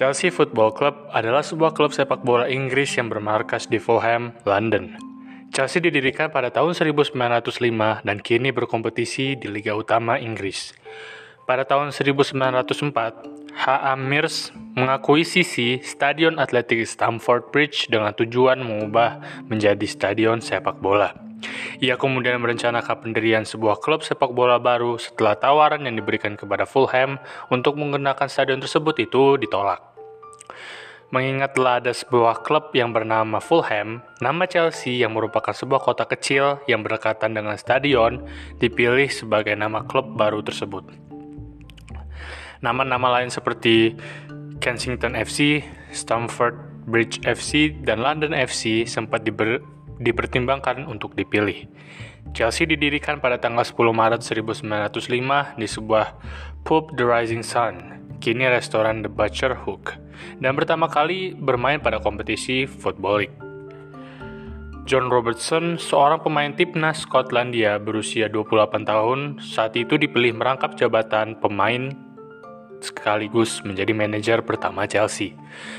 Chelsea Football Club adalah sebuah klub sepak bola Inggris yang bermarkas di Fulham, London. Chelsea didirikan pada tahun 1905 dan kini berkompetisi di Liga Utama Inggris. Pada tahun 1904, H.A. Mears mengakuisisi Stadion Atletik Stamford Bridge dengan tujuan mengubah menjadi stadion sepak bola. Ia kemudian merencanakan pendirian sebuah klub sepak bola baru setelah tawaran yang diberikan kepada Fulham untuk menggunakan stadion tersebut itu ditolak. Mengingat telah ada sebuah klub yang bernama Fulham, nama Chelsea yang merupakan sebuah kota kecil yang berdekatan dengan stadion dipilih sebagai nama klub baru tersebut. Nama-nama lain seperti Kensington FC, Stamford Bridge FC, dan London FC sempat diber dipertimbangkan untuk dipilih. Chelsea didirikan pada tanggal 10 Maret 1905 di sebuah pub The Rising Sun, kini restoran The Butcher Hook, dan pertama kali bermain pada kompetisi Football League. John Robertson, seorang pemain timnas Skotlandia berusia 28 tahun, saat itu dipilih merangkap jabatan pemain sekaligus menjadi manajer pertama Chelsea.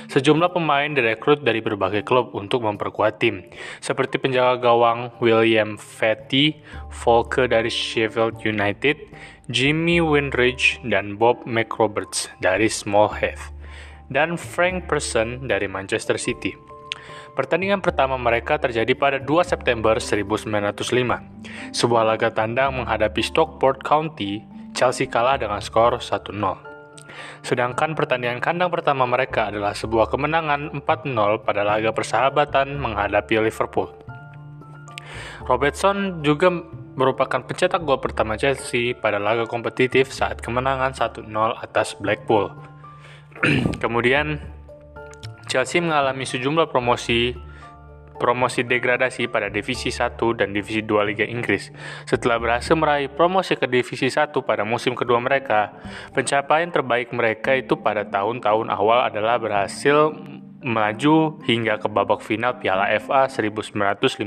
Sejumlah pemain direkrut dari berbagai klub untuk memperkuat tim, seperti penjaga gawang William Fatty, Volker dari Sheffield United, Jimmy Windridge, dan Bob McRoberts dari Small Heath, dan Frank Person dari Manchester City. Pertandingan pertama mereka terjadi pada 2 September 1905. Sebuah laga tandang menghadapi Stockport County, Chelsea kalah dengan skor 1-0. Sedangkan pertandingan kandang pertama mereka adalah sebuah kemenangan 4-0 pada laga persahabatan menghadapi Liverpool. Robertson juga merupakan pencetak gol pertama Chelsea pada laga kompetitif saat kemenangan 1-0 atas Blackpool. Kemudian Chelsea mengalami sejumlah promosi promosi degradasi pada Divisi 1 dan Divisi 2 Liga Inggris. Setelah berhasil meraih promosi ke Divisi 1 pada musim kedua mereka, pencapaian terbaik mereka itu pada tahun-tahun awal adalah berhasil melaju hingga ke babak final Piala FA 1915.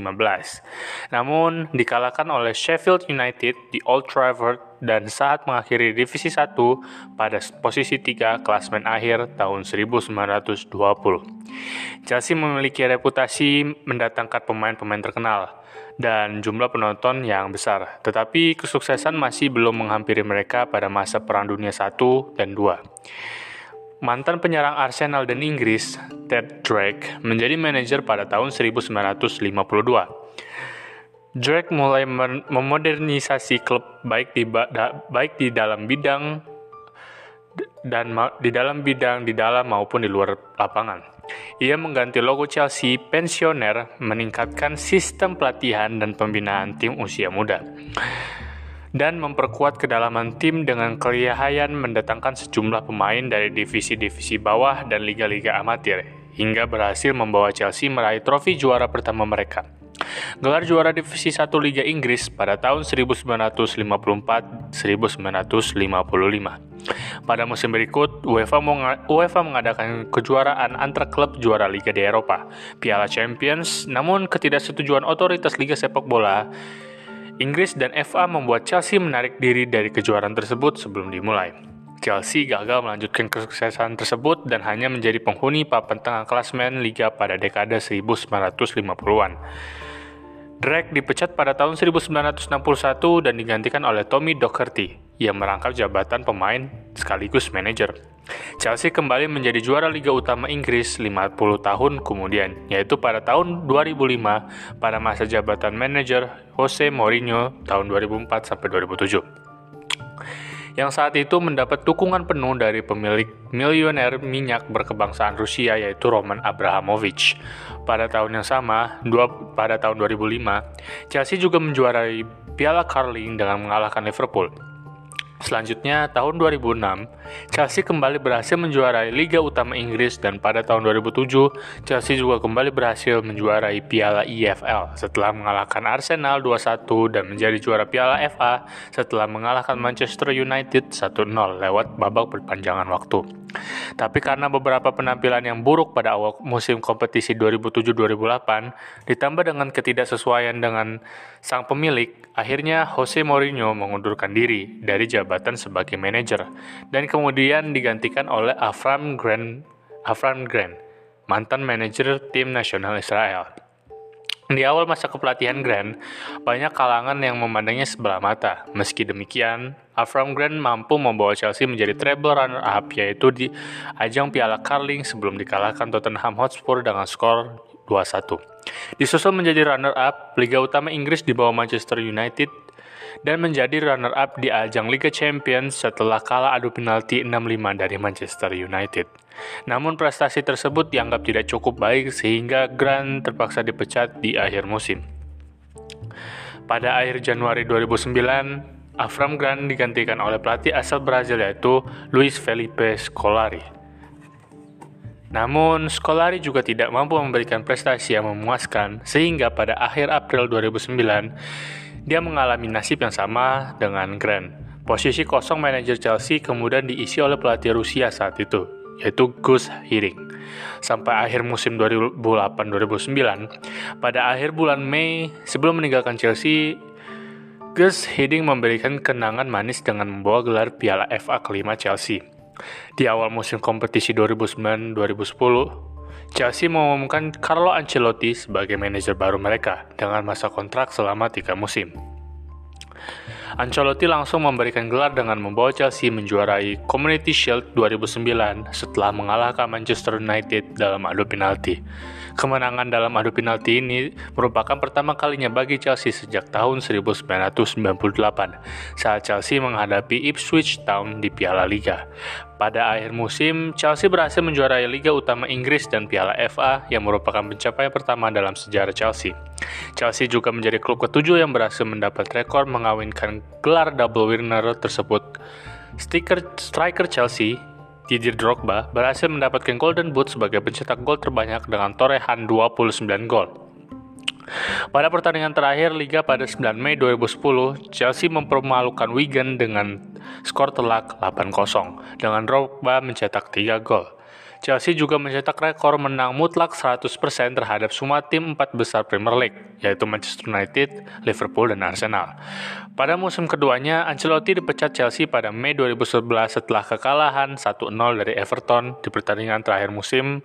Namun dikalahkan oleh Sheffield United di Old Trafford dan saat mengakhiri divisi 1 pada posisi 3 klasmen akhir tahun 1920. Chelsea memiliki reputasi mendatangkan pemain-pemain terkenal dan jumlah penonton yang besar, tetapi kesuksesan masih belum menghampiri mereka pada masa Perang Dunia I dan II. Mantan penyerang Arsenal dan Inggris, Ted Drake, menjadi manajer pada tahun 1952. Drake mulai memodernisasi klub baik di baik di dalam bidang dan di dalam bidang di dalam maupun di luar lapangan. Ia mengganti logo Chelsea pensioner, meningkatkan sistem pelatihan dan pembinaan tim usia muda dan memperkuat kedalaman tim dengan kelihayan mendatangkan sejumlah pemain dari divisi-divisi bawah dan liga-liga amatir, hingga berhasil membawa Chelsea meraih trofi juara pertama mereka. Gelar juara divisi 1 Liga Inggris pada tahun 1954-1955. Pada musim berikut, UEFA, UEFA mengadakan kejuaraan antar klub juara Liga di Eropa, Piala Champions, namun ketidaksetujuan otoritas Liga Sepak Bola Inggris dan FA membuat Chelsea menarik diri dari kejuaraan tersebut sebelum dimulai. Chelsea gagal melanjutkan kesuksesan tersebut dan hanya menjadi penghuni papan tengah klasmen Liga pada dekade 1950-an. Drake dipecat pada tahun 1961 dan digantikan oleh Tommy Docherty yang merangkap jabatan pemain sekaligus manajer. Chelsea kembali menjadi juara Liga Utama Inggris 50 tahun kemudian, yaitu pada tahun 2005 pada masa jabatan manajer Jose Mourinho tahun 2004 sampai 2007 yang saat itu mendapat dukungan penuh dari pemilik milioner minyak berkebangsaan Rusia yaitu Roman Abramovich. Pada tahun yang sama, dua, pada tahun 2005, Chelsea juga menjuarai Piala Carling dengan mengalahkan Liverpool. Selanjutnya, tahun 2006, Chelsea kembali berhasil menjuarai Liga Utama Inggris dan pada tahun 2007, Chelsea juga kembali berhasil menjuarai Piala EFL setelah mengalahkan Arsenal 2-1 dan menjadi juara Piala FA setelah mengalahkan Manchester United 1-0 lewat babak perpanjangan waktu. Tapi karena beberapa penampilan yang buruk pada awal musim kompetisi 2007-2008, ditambah dengan ketidaksesuaian dengan sang pemilik, akhirnya Jose Mourinho mengundurkan diri dari jabatan sebagai manajer dan kemudian digantikan oleh Avram Grant Avram Grant, mantan manajer tim nasional Israel. Di awal masa kepelatihan Grant, banyak kalangan yang memandangnya sebelah mata. Meski demikian, Avram Grant mampu membawa Chelsea menjadi treble runner-up, yaitu di ajang Piala Carling sebelum dikalahkan Tottenham Hotspur dengan skor 2-1. Disusul menjadi runner-up Liga Utama Inggris di bawah Manchester United dan menjadi runner-up di ajang Liga Champions setelah kalah adu penalti 6-5 dari Manchester United. Namun prestasi tersebut dianggap tidak cukup baik sehingga Grant terpaksa dipecat di akhir musim. Pada akhir Januari 2009, Avram Grant digantikan oleh pelatih asal Brazil yaitu Luis Felipe Scolari. Namun, Scolari juga tidak mampu memberikan prestasi yang memuaskan, sehingga pada akhir April 2009, dia mengalami nasib yang sama dengan Grant. Posisi kosong manajer Chelsea kemudian diisi oleh pelatih Rusia saat itu, yaitu Gus Hiddink. Sampai akhir musim 2008-2009, pada akhir bulan Mei sebelum meninggalkan Chelsea, Gus Hiddink memberikan kenangan manis dengan membawa gelar Piala FA kelima Chelsea. Di awal musim kompetisi 2009-2010, Chelsea mengumumkan Carlo Ancelotti sebagai manajer baru mereka dengan masa kontrak selama tiga musim. Ancelotti langsung memberikan gelar dengan membawa Chelsea menjuarai Community Shield 2009 setelah mengalahkan Manchester United dalam adu penalti. Kemenangan dalam adu penalti ini merupakan pertama kalinya bagi Chelsea sejak tahun 1998 saat Chelsea menghadapi Ipswich Town di Piala Liga. Pada akhir musim, Chelsea berhasil menjuarai Liga Utama Inggris dan Piala FA yang merupakan pencapaian pertama dalam sejarah Chelsea. Chelsea juga menjadi klub ketujuh yang berhasil mendapat rekor mengawinkan gelar double winner tersebut. Stiker striker Chelsea, Didier Drogba, berhasil mendapatkan Golden Boot sebagai pencetak gol terbanyak dengan torehan 29 gol. Pada pertandingan terakhir Liga pada 9 Mei 2010, Chelsea mempermalukan Wigan dengan skor telak 8-0 dengan Drogba mencetak 3 gol. Chelsea juga mencetak rekor menang mutlak 100% terhadap semua tim empat besar Premier League, yaitu Manchester United, Liverpool, dan Arsenal. Pada musim keduanya, Ancelotti dipecat Chelsea pada Mei 2011 setelah kekalahan 1-0 dari Everton di pertandingan terakhir musim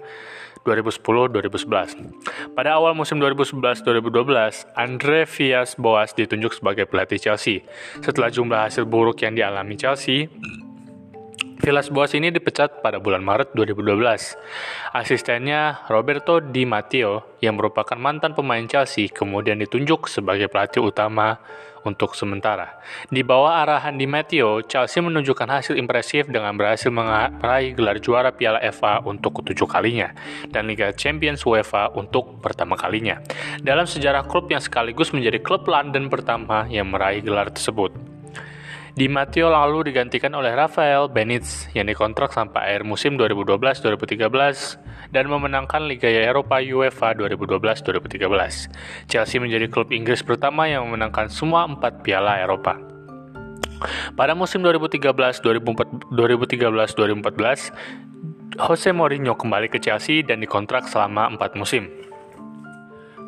2010-2011. Pada awal musim 2011-2012, Andre Villas-Boas ditunjuk sebagai pelatih Chelsea. Setelah jumlah hasil buruk yang dialami Chelsea, Villas-Boas ini dipecat pada bulan Maret 2012. Asistennya Roberto Di Matteo, yang merupakan mantan pemain Chelsea, kemudian ditunjuk sebagai pelatih utama untuk sementara. Di bawah arahan Di Matteo, Chelsea menunjukkan hasil impresif dengan berhasil meraih gelar juara Piala FA untuk ketujuh kalinya dan Liga Champions UEFA untuk pertama kalinya. Dalam sejarah klub yang sekaligus menjadi klub London pertama yang meraih gelar tersebut. Di Matteo lalu digantikan oleh Rafael Benitez yang dikontrak sampai akhir musim 2012-2013 dan memenangkan Liga Eropa UEFA 2012-2013. Chelsea menjadi klub Inggris pertama yang memenangkan semua empat piala Eropa. Pada musim 2013-2014, Jose Mourinho kembali ke Chelsea dan dikontrak selama empat musim.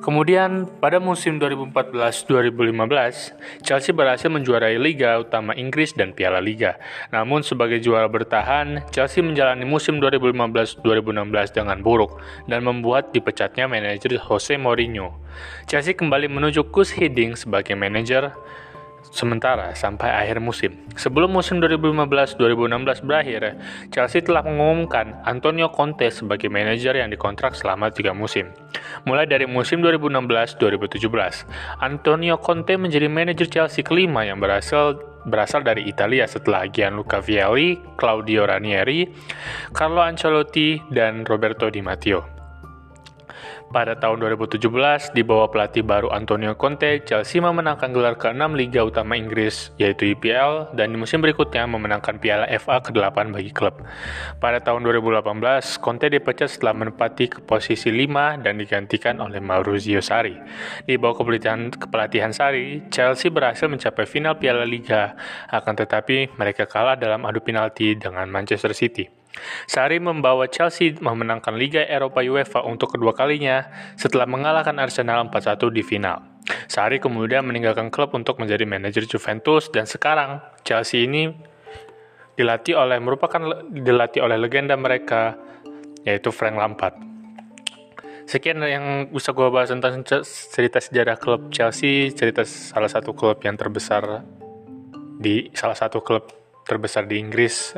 Kemudian pada musim 2014-2015, Chelsea berhasil menjuarai Liga Utama Inggris dan Piala Liga. Namun sebagai juara bertahan, Chelsea menjalani musim 2015-2016 dengan buruk dan membuat dipecatnya manajer Jose Mourinho. Chelsea kembali menunjuk Gus Hiddink sebagai manajer sementara sampai akhir musim. Sebelum musim 2015-2016 berakhir, Chelsea telah mengumumkan Antonio Conte sebagai manajer yang dikontrak selama tiga musim. Mulai dari musim 2016-2017, Antonio Conte menjadi manajer Chelsea kelima yang berhasil berasal dari Italia setelah Gianluca Vialli, Claudio Ranieri, Carlo Ancelotti, dan Roberto Di Matteo. Pada tahun 2017, di bawah pelatih baru Antonio Conte, Chelsea memenangkan gelar ke-6 Liga Utama Inggris, yaitu IPL, dan di musim berikutnya memenangkan Piala FA ke-8 bagi klub. Pada tahun 2018, Conte dipecat setelah menempati ke posisi 5 dan digantikan oleh Maurizio Sarri. Di bawah kepelatihan, kepelatihan Sarri, Chelsea berhasil mencapai final Piala Liga, akan tetapi mereka kalah dalam adu penalti dengan Manchester City. Sari membawa Chelsea memenangkan Liga Eropa UEFA untuk kedua kalinya setelah mengalahkan Arsenal 4-1 di final. Sari kemudian meninggalkan klub untuk menjadi manajer Juventus dan sekarang Chelsea ini dilatih oleh merupakan dilatih oleh legenda mereka yaitu Frank Lampard. Sekian yang bisa gue bahas tentang cerita sejarah klub Chelsea, cerita salah satu klub yang terbesar di salah satu klub terbesar di Inggris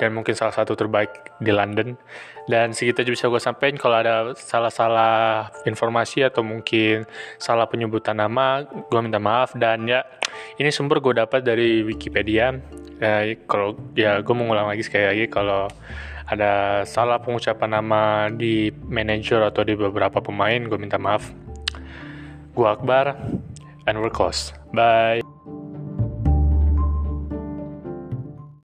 dan mungkin salah satu terbaik di London. Dan segitu aja bisa gue sampaikan kalau ada salah-salah informasi atau mungkin salah penyebutan nama, gue minta maaf dan ya ini sumber gue dapat dari Wikipedia. Ya, kalau ya gue mau ngulang lagi sekali lagi kalau ada salah pengucapan nama di manajer atau di beberapa pemain, gue minta maaf. Gue Akbar, and we're close. Bye.